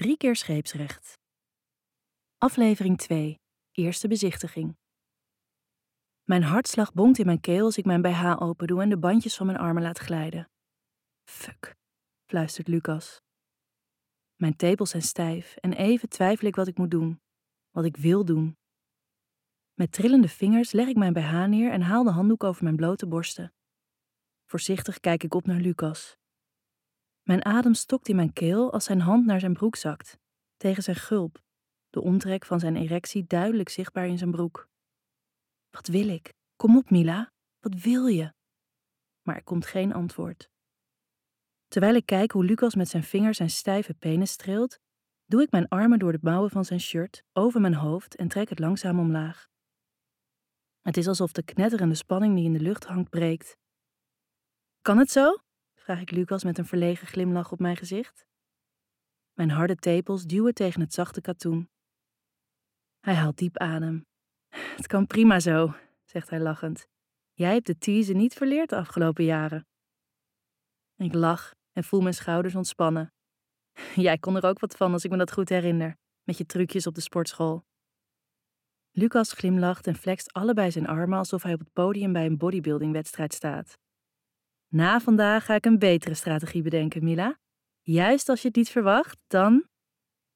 Drie keer scheepsrecht. Aflevering 2. Eerste bezichtiging. Mijn hartslag bonkt in mijn keel als ik mijn BH open doe en de bandjes van mijn armen laat glijden. Fuck, fluistert Lucas. Mijn tepels zijn stijf en even twijfel ik wat ik moet doen. Wat ik wil doen. Met trillende vingers leg ik mijn BH neer en haal de handdoek over mijn blote borsten. Voorzichtig kijk ik op naar Lucas. Mijn adem stokt in mijn keel als zijn hand naar zijn broek zakt, tegen zijn gulp, de omtrek van zijn erectie duidelijk zichtbaar in zijn broek. Wat wil ik? Kom op, Mila. Wat wil je? Maar er komt geen antwoord. Terwijl ik kijk hoe Lucas met zijn vingers zijn stijve penis streelt, doe ik mijn armen door de mouwen van zijn shirt over mijn hoofd en trek het langzaam omlaag. Het is alsof de knetterende spanning die in de lucht hangt breekt. Kan het zo? Vraag ik Lucas met een verlegen glimlach op mijn gezicht. Mijn harde tepels duwen tegen het zachte katoen. Hij haalt diep adem. Het kan prima zo, zegt hij lachend. Jij hebt de teasen niet verleerd de afgelopen jaren. Ik lach en voel mijn schouders ontspannen. Jij kon er ook wat van als ik me dat goed herinner, met je trucjes op de sportschool. Lucas glimlacht en flext allebei zijn armen alsof hij op het podium bij een bodybuildingwedstrijd staat. Na vandaag ga ik een betere strategie bedenken, Mila. Juist als je het niet verwacht, dan.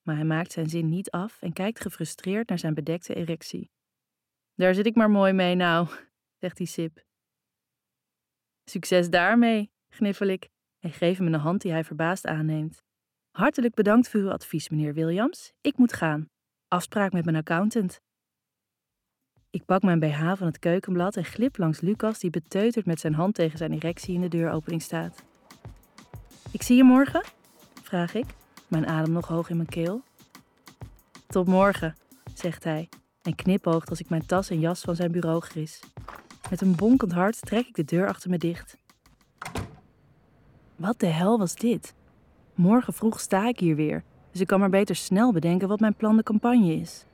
Maar hij maakt zijn zin niet af en kijkt gefrustreerd naar zijn bedekte erectie. Daar zit ik maar mooi mee, nou, zegt hij sip. Succes daarmee, gniffel ik en geef hem een hand die hij verbaasd aanneemt. Hartelijk bedankt voor uw advies, meneer Williams. Ik moet gaan. Afspraak met mijn accountant. Ik pak mijn BH van het keukenblad en glip langs Lucas, die beteuterd met zijn hand tegen zijn erectie in de deuropening staat. Ik zie je morgen? vraag ik, mijn adem nog hoog in mijn keel. Tot morgen, zegt hij en knipoogt als ik mijn tas en jas van zijn bureau gris. Met een bonkend hart trek ik de deur achter me dicht. Wat de hel was dit? Morgen vroeg sta ik hier weer, dus ik kan maar beter snel bedenken wat mijn plan de campagne is.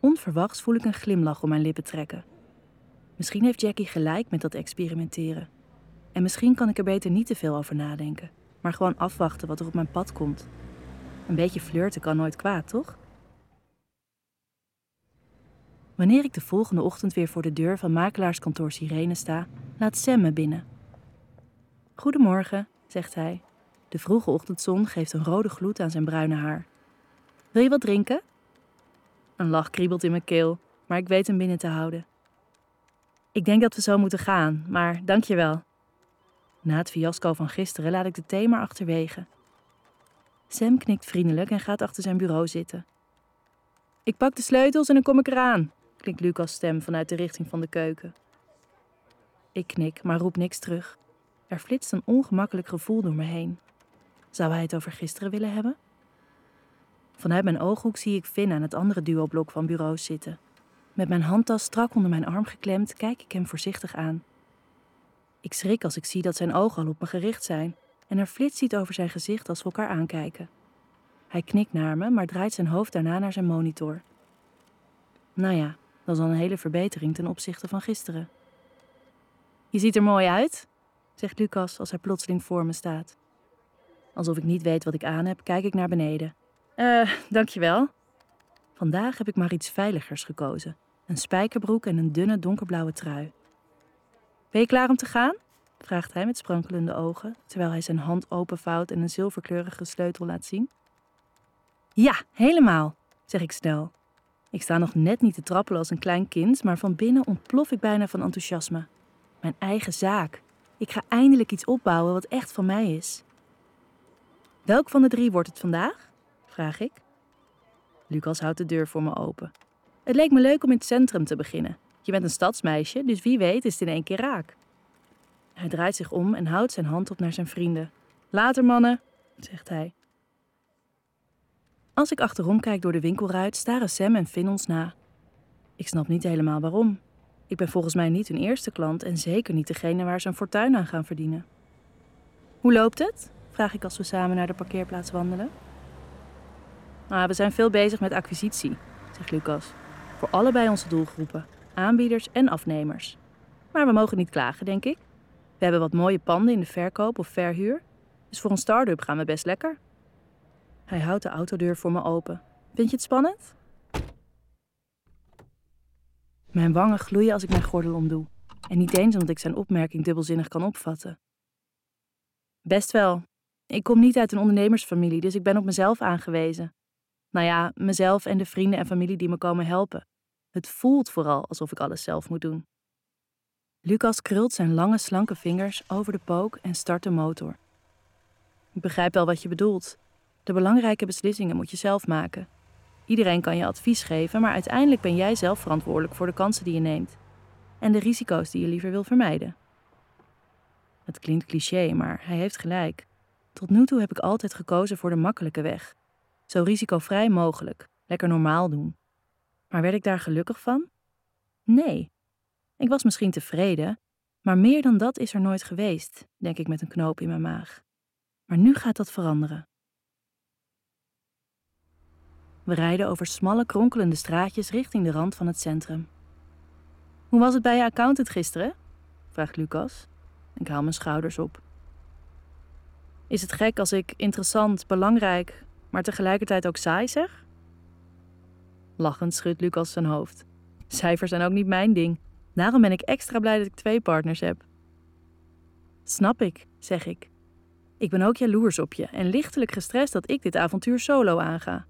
Onverwachts voel ik een glimlach om mijn lippen trekken. Misschien heeft Jackie gelijk met dat experimenteren. En misschien kan ik er beter niet te veel over nadenken, maar gewoon afwachten wat er op mijn pad komt. Een beetje flirten kan nooit kwaad, toch? Wanneer ik de volgende ochtend weer voor de deur van makelaarskantoor Sirene sta, laat Sam me binnen. Goedemorgen, zegt hij. De vroege ochtendzon geeft een rode gloed aan zijn bruine haar. Wil je wat drinken? Een lach kriebelt in mijn keel, maar ik weet hem binnen te houden. Ik denk dat we zo moeten gaan, maar dank je wel. Na het fiasco van gisteren laat ik de thee maar achterwege. Sam knikt vriendelijk en gaat achter zijn bureau zitten. Ik pak de sleutels en dan kom ik eraan, klinkt Lucas' stem vanuit de richting van de keuken. Ik knik, maar roep niks terug. Er flitst een ongemakkelijk gevoel door me heen. Zou hij het over gisteren willen hebben? Vanuit mijn ooghoek zie ik Finn aan het andere duoblok van bureaus zitten. Met mijn handtas strak onder mijn arm geklemd, kijk ik hem voorzichtig aan. Ik schrik als ik zie dat zijn ogen al op me gericht zijn en er flitst iets over zijn gezicht als we elkaar aankijken. Hij knikt naar me, maar draait zijn hoofd daarna naar zijn monitor. Nou ja, dat is al een hele verbetering ten opzichte van gisteren. Je ziet er mooi uit, zegt Lucas als hij plotseling voor me staat. Alsof ik niet weet wat ik aan heb, kijk ik naar beneden. Eh, dankjewel. Vandaag heb ik maar iets veiligers gekozen. Een spijkerbroek en een dunne donkerblauwe trui. Ben je klaar om te gaan? vraagt hij met sprankelende ogen, terwijl hij zijn hand openvouwt en een zilverkleurige sleutel laat zien. Ja, helemaal, zeg ik snel. Ik sta nog net niet te trappelen als een klein kind, maar van binnen ontplof ik bijna van enthousiasme. Mijn eigen zaak. Ik ga eindelijk iets opbouwen wat echt van mij is. Welk van de drie wordt het vandaag? Vraag ik. Lucas houdt de deur voor me open. Het leek me leuk om in het centrum te beginnen. Je bent een stadsmeisje, dus wie weet is het in één keer raak. Hij draait zich om en houdt zijn hand op naar zijn vrienden. Later, mannen, zegt hij. Als ik achterom kijk door de winkelruit, staren Sam en Finn ons na. Ik snap niet helemaal waarom. Ik ben volgens mij niet hun eerste klant en zeker niet degene waar ze een fortuin aan gaan verdienen. Hoe loopt het? vraag ik als we samen naar de parkeerplaats wandelen. Nou, we zijn veel bezig met acquisitie, zegt Lucas. Voor allebei onze doelgroepen, aanbieders en afnemers. Maar we mogen niet klagen, denk ik. We hebben wat mooie panden in de verkoop of verhuur. Dus voor een start-up gaan we best lekker. Hij houdt de autodeur voor me open. Vind je het spannend? Mijn wangen gloeien als ik mijn gordel omdoe. En niet eens omdat ik zijn opmerking dubbelzinnig kan opvatten. Best wel. Ik kom niet uit een ondernemersfamilie, dus ik ben op mezelf aangewezen. Nou ja, mezelf en de vrienden en familie die me komen helpen. Het voelt vooral alsof ik alles zelf moet doen. Lucas krult zijn lange, slanke vingers over de pook en start de motor. Ik begrijp wel wat je bedoelt. De belangrijke beslissingen moet je zelf maken. Iedereen kan je advies geven, maar uiteindelijk ben jij zelf verantwoordelijk voor de kansen die je neemt en de risico's die je liever wil vermijden. Het klinkt cliché, maar hij heeft gelijk. Tot nu toe heb ik altijd gekozen voor de makkelijke weg. Zo risicovrij mogelijk, lekker normaal doen. Maar werd ik daar gelukkig van? Nee. Ik was misschien tevreden, maar meer dan dat is er nooit geweest, denk ik met een knoop in mijn maag. Maar nu gaat dat veranderen. We rijden over smalle, kronkelende straatjes richting de rand van het centrum. Hoe was het bij je accountant gisteren? vraagt Lucas. Ik haal mijn schouders op. Is het gek als ik interessant, belangrijk, maar tegelijkertijd ook saai zeg? Lachend schudt Lucas zijn hoofd. Cijfers zijn ook niet mijn ding. Daarom ben ik extra blij dat ik twee partners heb. Snap ik, zeg ik. Ik ben ook jaloers op je en lichtelijk gestrest dat ik dit avontuur solo aanga.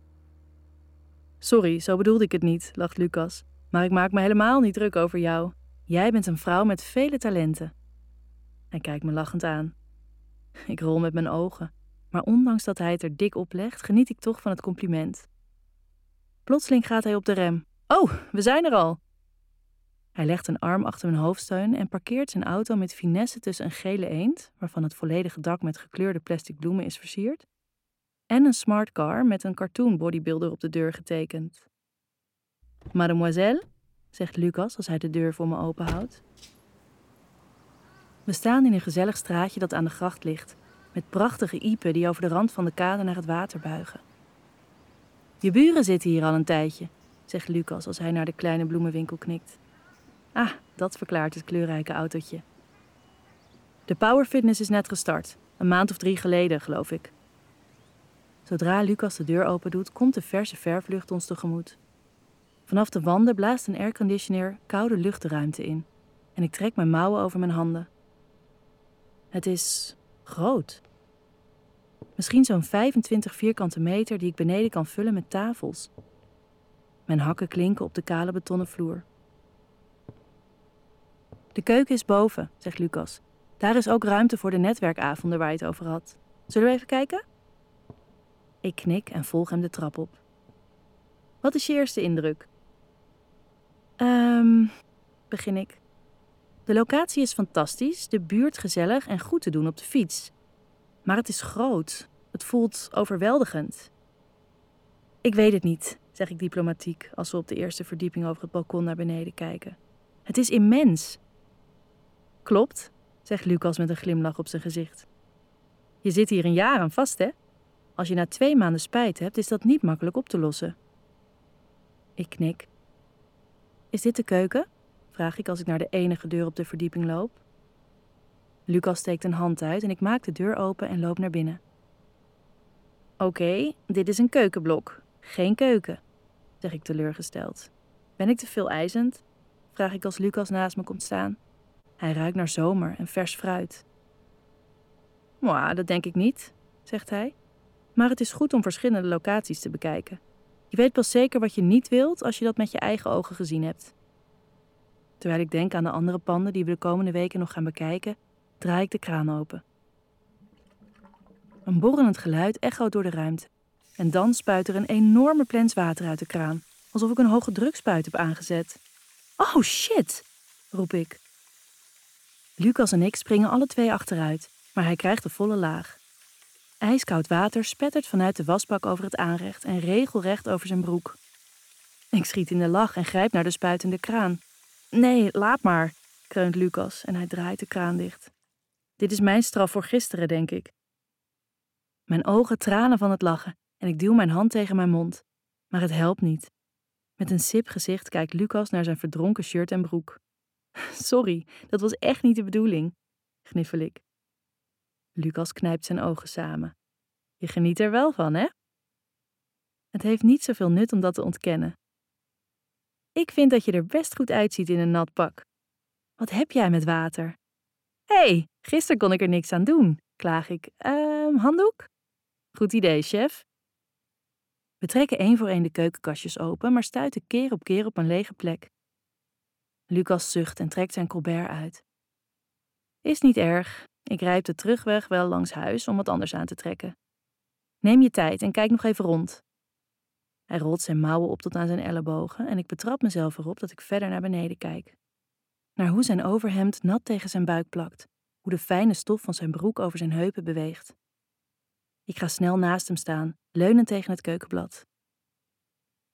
Sorry, zo bedoelde ik het niet, lacht Lucas. Maar ik maak me helemaal niet druk over jou. Jij bent een vrouw met vele talenten. Hij kijkt me lachend aan. Ik rol met mijn ogen, maar ondanks dat hij het er dik op legt, geniet ik toch van het compliment. Plotseling gaat hij op de rem. Oh, we zijn er al! Hij legt een arm achter mijn hoofdsteun en parkeert zijn auto met finesse tussen een gele eend, waarvan het volledige dak met gekleurde plastic bloemen is versierd, en een smart car met een cartoon bodybuilder op de deur getekend. Mademoiselle, zegt Lucas als hij de deur voor me openhoudt. We staan in een gezellig straatje dat aan de gracht ligt, met prachtige iepen die over de rand van de kade naar het water buigen. Je buren zitten hier al een tijdje, zegt Lucas als hij naar de kleine bloemenwinkel knikt. Ah, dat verklaart het kleurrijke autootje. De Power Fitness is net gestart, een maand of drie geleden, geloof ik. Zodra Lucas de deur open doet, komt de verse verflucht ons tegemoet. Vanaf de wanden blaast een airconditioner koude lucht de ruimte in en ik trek mijn mouwen over mijn handen. Het is groot. Misschien zo'n 25 vierkante meter die ik beneden kan vullen met tafels. Mijn hakken klinken op de kale betonnen vloer. De keuken is boven, zegt Lucas. Daar is ook ruimte voor de netwerkavonden waar je het over had. Zullen we even kijken? Ik knik en volg hem de trap op. Wat is je eerste indruk? Ehm, begin ik. De locatie is fantastisch, de buurt gezellig en goed te doen op de fiets. Maar het is groot. Het voelt overweldigend. Ik weet het niet, zeg ik diplomatiek als we op de eerste verdieping over het balkon naar beneden kijken. Het is immens. Klopt, zegt Lucas met een glimlach op zijn gezicht. Je zit hier een jaar aan vast, hè? Als je na twee maanden spijt hebt, is dat niet makkelijk op te lossen. Ik knik. Is dit de keuken? vraag ik als ik naar de enige deur op de verdieping loop. Lucas steekt een hand uit en ik maak de deur open en loop naar binnen. Oké, dit is een keukenblok, geen keuken, zeg ik teleurgesteld. Ben ik te veel eisend? vraag ik als Lucas naast me komt staan. Hij ruikt naar zomer en vers fruit. Mwah, dat denk ik niet, zegt hij. Maar het is goed om verschillende locaties te bekijken. Je weet pas zeker wat je niet wilt als je dat met je eigen ogen gezien hebt. Terwijl ik denk aan de andere panden die we de komende weken nog gaan bekijken, draai ik de kraan open. Een borrelend geluid echoot door de ruimte. En dan spuit er een enorme plens water uit de kraan, alsof ik een hoge drukspuit heb aangezet. Oh shit, roep ik. Lucas en ik springen alle twee achteruit, maar hij krijgt de volle laag. Ijskoud water spettert vanuit de wasbak over het aanrecht en regelrecht over zijn broek. Ik schiet in de lach en grijp naar de spuitende kraan. Nee, laat maar, kreunt Lucas en hij draait de kraan dicht. Dit is mijn straf voor gisteren, denk ik. Mijn ogen tranen van het lachen en ik duw mijn hand tegen mijn mond. Maar het helpt niet. Met een sip gezicht kijkt Lucas naar zijn verdronken shirt en broek. Sorry, dat was echt niet de bedoeling, gniffel ik. Lucas knijpt zijn ogen samen. Je geniet er wel van, hè? Het heeft niet zoveel nut om dat te ontkennen. Ik vind dat je er best goed uitziet in een nat pak. Wat heb jij met water? Hé, hey, gisteren kon ik er niks aan doen, klaag ik. Ehm, handdoek? Goed idee, chef. We trekken één voor één de keukenkastjes open, maar stuiten keer op keer op een lege plek. Lucas zucht en trekt zijn colbert uit. Is niet erg, ik rijd de terugweg wel langs huis om wat anders aan te trekken. Neem je tijd en kijk nog even rond. Hij rolt zijn mouwen op tot aan zijn ellebogen en ik betrap mezelf erop dat ik verder naar beneden kijk. Naar hoe zijn overhemd nat tegen zijn buik plakt, hoe de fijne stof van zijn broek over zijn heupen beweegt. Ik ga snel naast hem staan, leunend tegen het keukenblad.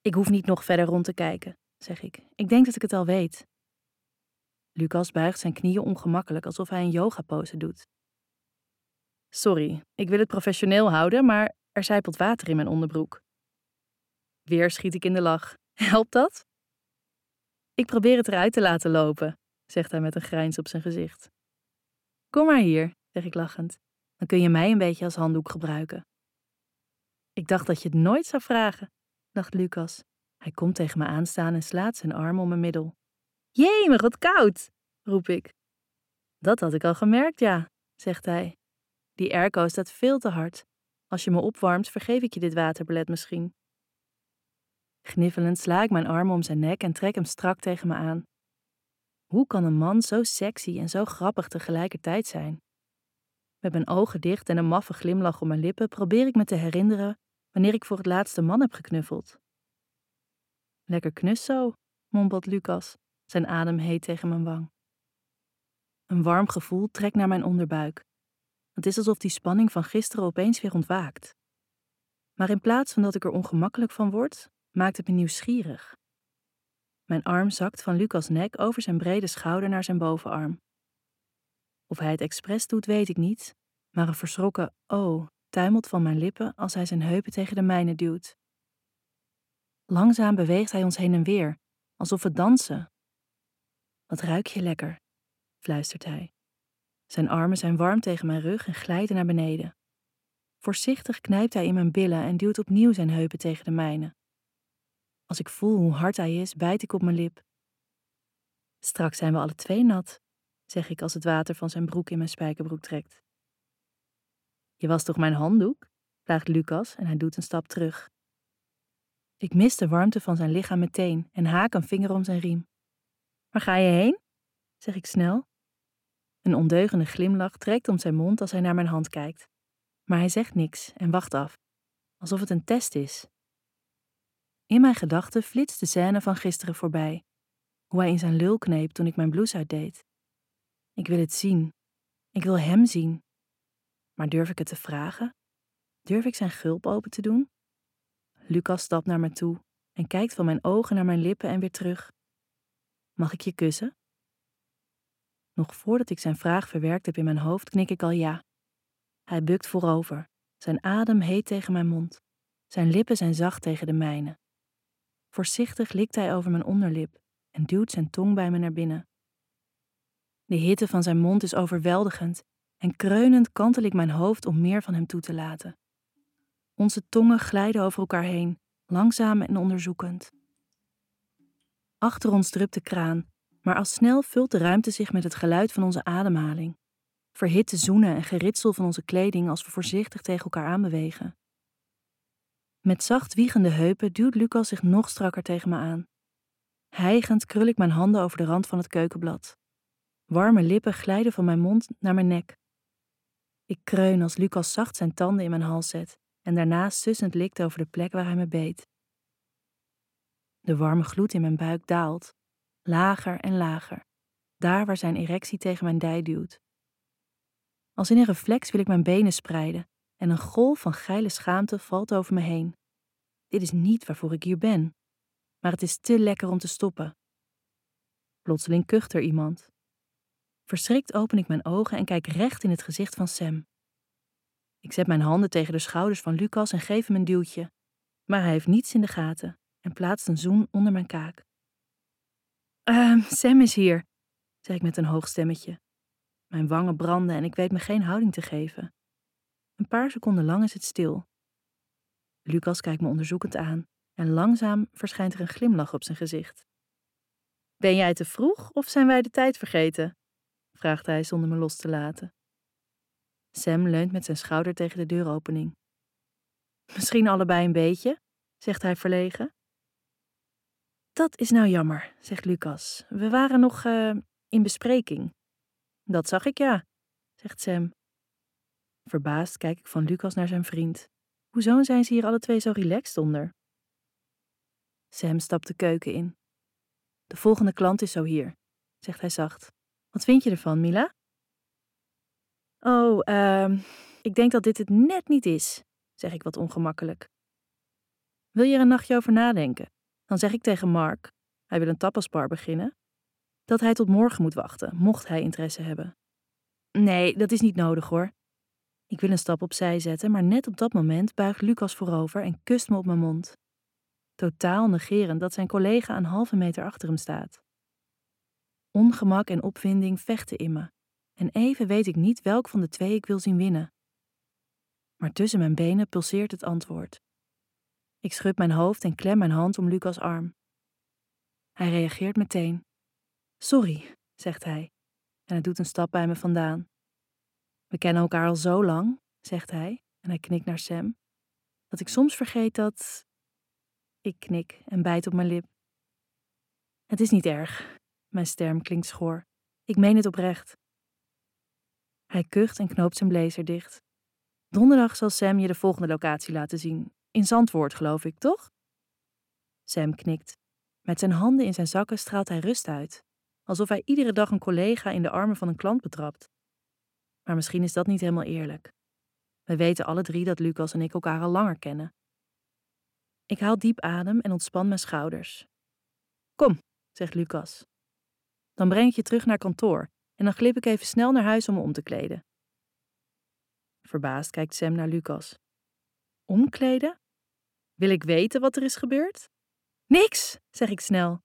Ik hoef niet nog verder rond te kijken, zeg ik. Ik denk dat ik het al weet. Lucas buigt zijn knieën ongemakkelijk alsof hij een yogapose doet. Sorry, ik wil het professioneel houden, maar er zijpelt water in mijn onderbroek. Weer schiet ik in de lach. Helpt dat? Ik probeer het eruit te laten lopen, zegt hij met een grijns op zijn gezicht. Kom maar hier, zeg ik lachend. Dan kun je mij een beetje als handdoek gebruiken. Ik dacht dat je het nooit zou vragen, dacht Lucas. Hij komt tegen me aanstaan en slaat zijn arm om mijn middel. Jee, maar wat koud, roep ik. Dat had ik al gemerkt, ja, zegt hij. Die airco staat veel te hard. Als je me opwarmt, vergeef ik je dit waterbelet misschien. Gniffelend sla ik mijn arm om zijn nek en trek hem strak tegen me aan. Hoe kan een man zo sexy en zo grappig tegelijkertijd zijn? Met mijn ogen dicht en een maffe glimlach op mijn lippen probeer ik me te herinneren wanneer ik voor het laatste man heb geknuffeld. Lekker knus zo, mompelt Lucas, zijn adem heet tegen mijn wang. Een warm gevoel trekt naar mijn onderbuik. Het is alsof die spanning van gisteren opeens weer ontwaakt. Maar in plaats van dat ik er ongemakkelijk van word, maakt het me nieuwsgierig. Mijn arm zakt van Lucas' nek over zijn brede schouder naar zijn bovenarm. Of hij het expres doet, weet ik niet, maar een verschrokken oh tuimelt van mijn lippen als hij zijn heupen tegen de mijne duwt. Langzaam beweegt hij ons heen en weer, alsof we dansen. Wat ruik je lekker, fluistert hij. Zijn armen zijn warm tegen mijn rug en glijden naar beneden. Voorzichtig knijpt hij in mijn billen en duwt opnieuw zijn heupen tegen de mijne. Als ik voel hoe hard hij is, bijt ik op mijn lip. Straks zijn we alle twee nat, zeg ik als het water van zijn broek in mijn spijkerbroek trekt. Je was toch mijn handdoek? vraagt Lucas en hij doet een stap terug. Ik mis de warmte van zijn lichaam meteen en haak een vinger om zijn riem. Waar ga je heen? zeg ik snel. Een ondeugende glimlach trekt om zijn mond als hij naar mijn hand kijkt. Maar hij zegt niks en wacht af, alsof het een test is. In mijn gedachten flitst de scène van gisteren voorbij. Hoe hij in zijn lul kneep toen ik mijn blouse uitdeed. Ik wil het zien. Ik wil hem zien. Maar durf ik het te vragen? Durf ik zijn gulp open te doen? Lucas stapt naar me toe en kijkt van mijn ogen naar mijn lippen en weer terug. Mag ik je kussen? Nog voordat ik zijn vraag verwerkt heb in mijn hoofd, knik ik al ja. Hij bukt voorover. Zijn adem heet tegen mijn mond. Zijn lippen zijn zacht tegen de mijne. Voorzichtig likt hij over mijn onderlip en duwt zijn tong bij me naar binnen. De hitte van zijn mond is overweldigend en kreunend kantel ik mijn hoofd om meer van hem toe te laten. Onze tongen glijden over elkaar heen, langzaam en onderzoekend. Achter ons drupt de kraan, maar al snel vult de ruimte zich met het geluid van onze ademhaling. Verhitte zoenen en geritsel van onze kleding als we voorzichtig tegen elkaar aanbewegen. Met zacht wiegende heupen duwt Lucas zich nog strakker tegen me aan. Hijgend krul ik mijn handen over de rand van het keukenblad. Warme lippen glijden van mijn mond naar mijn nek. Ik kreun als Lucas zacht zijn tanden in mijn hals zet en daarna sussend likt over de plek waar hij me beet. De warme gloed in mijn buik daalt, lager en lager, daar waar zijn erectie tegen mijn dij duwt. Als in een reflex wil ik mijn benen spreiden en een golf van geile schaamte valt over me heen. Dit is niet waarvoor ik hier ben, maar het is te lekker om te stoppen. Plotseling kucht er iemand. Verschrikt open ik mijn ogen en kijk recht in het gezicht van Sam. Ik zet mijn handen tegen de schouders van Lucas en geef hem een duwtje, maar hij heeft niets in de gaten en plaatst een zoen onder mijn kaak. Uh, Sam is hier, zeg ik met een hoog stemmetje. Mijn wangen branden en ik weet me geen houding te geven. Een paar seconden lang is het stil. Lucas kijkt me onderzoekend aan en langzaam verschijnt er een glimlach op zijn gezicht. Ben jij te vroeg of zijn wij de tijd vergeten? vraagt hij zonder me los te laten. Sam leunt met zijn schouder tegen de deuropening. Misschien allebei een beetje, zegt hij verlegen. Dat is nou jammer, zegt Lucas. We waren nog uh, in bespreking. Dat zag ik ja, zegt Sam. Verbaasd kijk ik van Lucas naar zijn vriend. Hoezo zijn ze hier alle twee zo relaxed onder? Sam stapt de keuken in. De volgende klant is zo hier, zegt hij zacht. Wat vind je ervan, Mila? Oh, uh, ik denk dat dit het net niet is, zeg ik wat ongemakkelijk. Wil je er een nachtje over nadenken? Dan zeg ik tegen Mark, hij wil een tapasbar beginnen, dat hij tot morgen moet wachten, mocht hij interesse hebben. Nee, dat is niet nodig hoor. Ik wil een stap opzij zetten, maar net op dat moment buigt Lucas voorover en kust me op mijn mond. Totaal negerend dat zijn collega een halve meter achter hem staat. Ongemak en opwinding vechten in me, en even weet ik niet welk van de twee ik wil zien winnen. Maar tussen mijn benen pulseert het antwoord. Ik schud mijn hoofd en klem mijn hand om Lucas' arm. Hij reageert meteen. Sorry, zegt hij, en hij doet een stap bij me vandaan. We kennen elkaar al zo lang, zegt hij, en hij knikt naar Sam, dat ik soms vergeet dat. Ik knik en bijt op mijn lip. Het is niet erg. Mijn stem klinkt schor. Ik meen het oprecht. Hij kucht en knoopt zijn blazer dicht. Donderdag zal Sam je de volgende locatie laten zien. In Zandwoord, geloof ik, toch? Sam knikt. Met zijn handen in zijn zakken straalt hij rust uit, alsof hij iedere dag een collega in de armen van een klant betrapt. Maar misschien is dat niet helemaal eerlijk. We weten alle drie dat Lucas en ik elkaar al langer kennen. Ik haal diep adem en ontspan mijn schouders. Kom, zegt Lucas. Dan breng ik je terug naar kantoor en dan glip ik even snel naar huis om me om te kleden. Verbaasd kijkt Sam naar Lucas. Omkleden? Wil ik weten wat er is gebeurd? Niks, zeg ik snel.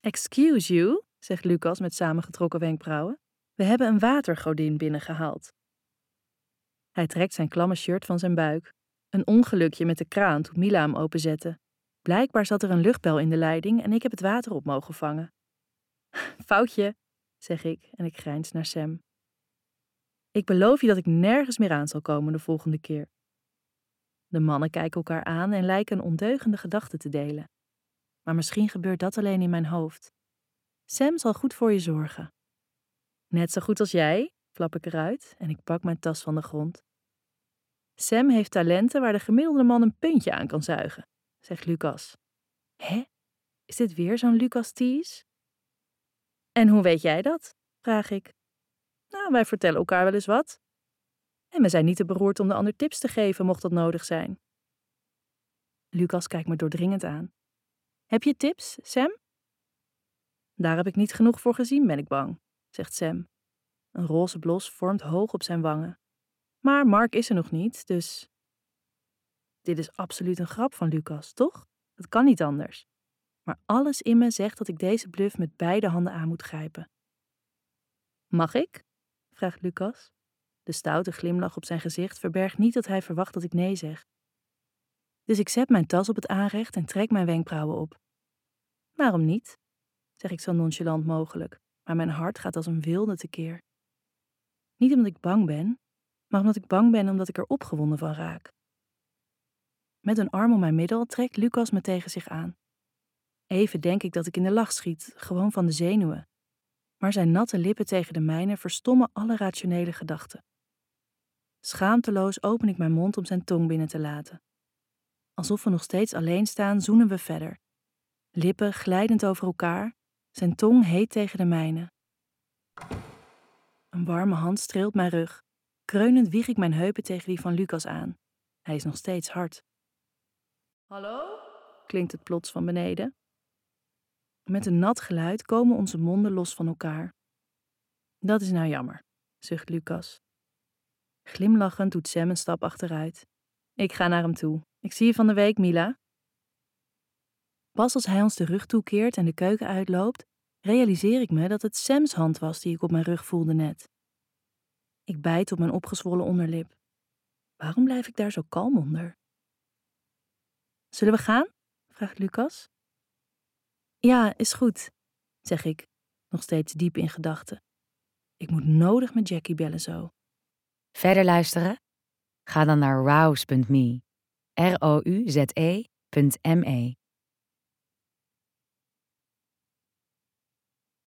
Excuse you, zegt Lucas met samengetrokken wenkbrauwen. We hebben een watergodin binnengehaald. Hij trekt zijn klamme shirt van zijn buik. Een ongelukje met de kraan toen Mila hem openzette. Blijkbaar zat er een luchtbel in de leiding en ik heb het water op mogen vangen. Foutje, zeg ik en ik grijns naar Sam. Ik beloof je dat ik nergens meer aan zal komen de volgende keer. De mannen kijken elkaar aan en lijken een ondeugende gedachte te delen. Maar misschien gebeurt dat alleen in mijn hoofd. Sam zal goed voor je zorgen. Net zo goed als jij, flap ik eruit en ik pak mijn tas van de grond. Sam heeft talenten waar de gemiddelde man een puntje aan kan zuigen, zegt Lucas. Hè? Is dit weer zo'n Lucas tease? En hoe weet jij dat? vraag ik. Nou, wij vertellen elkaar wel eens wat. En we zijn niet te beroerd om de ander tips te geven, mocht dat nodig zijn. Lucas kijkt me doordringend aan. Heb je tips, Sam? Daar heb ik niet genoeg voor gezien, ben ik bang, zegt Sam. Een roze blos vormt hoog op zijn wangen. Maar Mark is er nog niet, dus. Dit is absoluut een grap van Lucas, toch? Dat kan niet anders. Maar alles in me zegt dat ik deze bluff met beide handen aan moet grijpen. Mag ik? vraagt Lucas. De stoute glimlach op zijn gezicht verbergt niet dat hij verwacht dat ik nee zeg. Dus ik zet mijn tas op het aanrecht en trek mijn wenkbrauwen op. Waarom niet? zeg ik zo nonchalant mogelijk, mijn hart gaat als een wilde tekeer. Niet omdat ik bang ben, maar omdat ik bang ben omdat ik er opgewonden van raak. Met een arm om mijn middel trekt Lucas me tegen zich aan. Even denk ik dat ik in de lach schiet, gewoon van de zenuwen. Maar zijn natte lippen tegen de mijne verstommen alle rationele gedachten. Schaamteloos open ik mijn mond om zijn tong binnen te laten. Alsof we nog steeds alleen staan, zoenen we verder. Lippen glijdend over elkaar, zijn tong heet tegen de mijne. Een warme hand streelt mijn rug. Kreunend wieg ik mijn heupen tegen die van Lucas aan. Hij is nog steeds hard. Hallo? klinkt het plots van beneden. Met een nat geluid komen onze monden los van elkaar. Dat is nou jammer, zucht Lucas. Glimlachend doet Sam een stap achteruit. Ik ga naar hem toe. Ik zie je van de week, Mila. Pas als hij ons de rug toekeert en de keuken uitloopt, realiseer ik me dat het Sam's hand was die ik op mijn rug voelde net. Ik bijt op mijn opgezwollen onderlip. Waarom blijf ik daar zo kalm onder? Zullen we gaan? vraagt Lucas. Ja, is goed, zeg ik, nog steeds diep in gedachten. Ik moet nodig met Jackie bellen zo. Verder luisteren? Ga dan naar rouse.me. R-O-U-Z-E.me.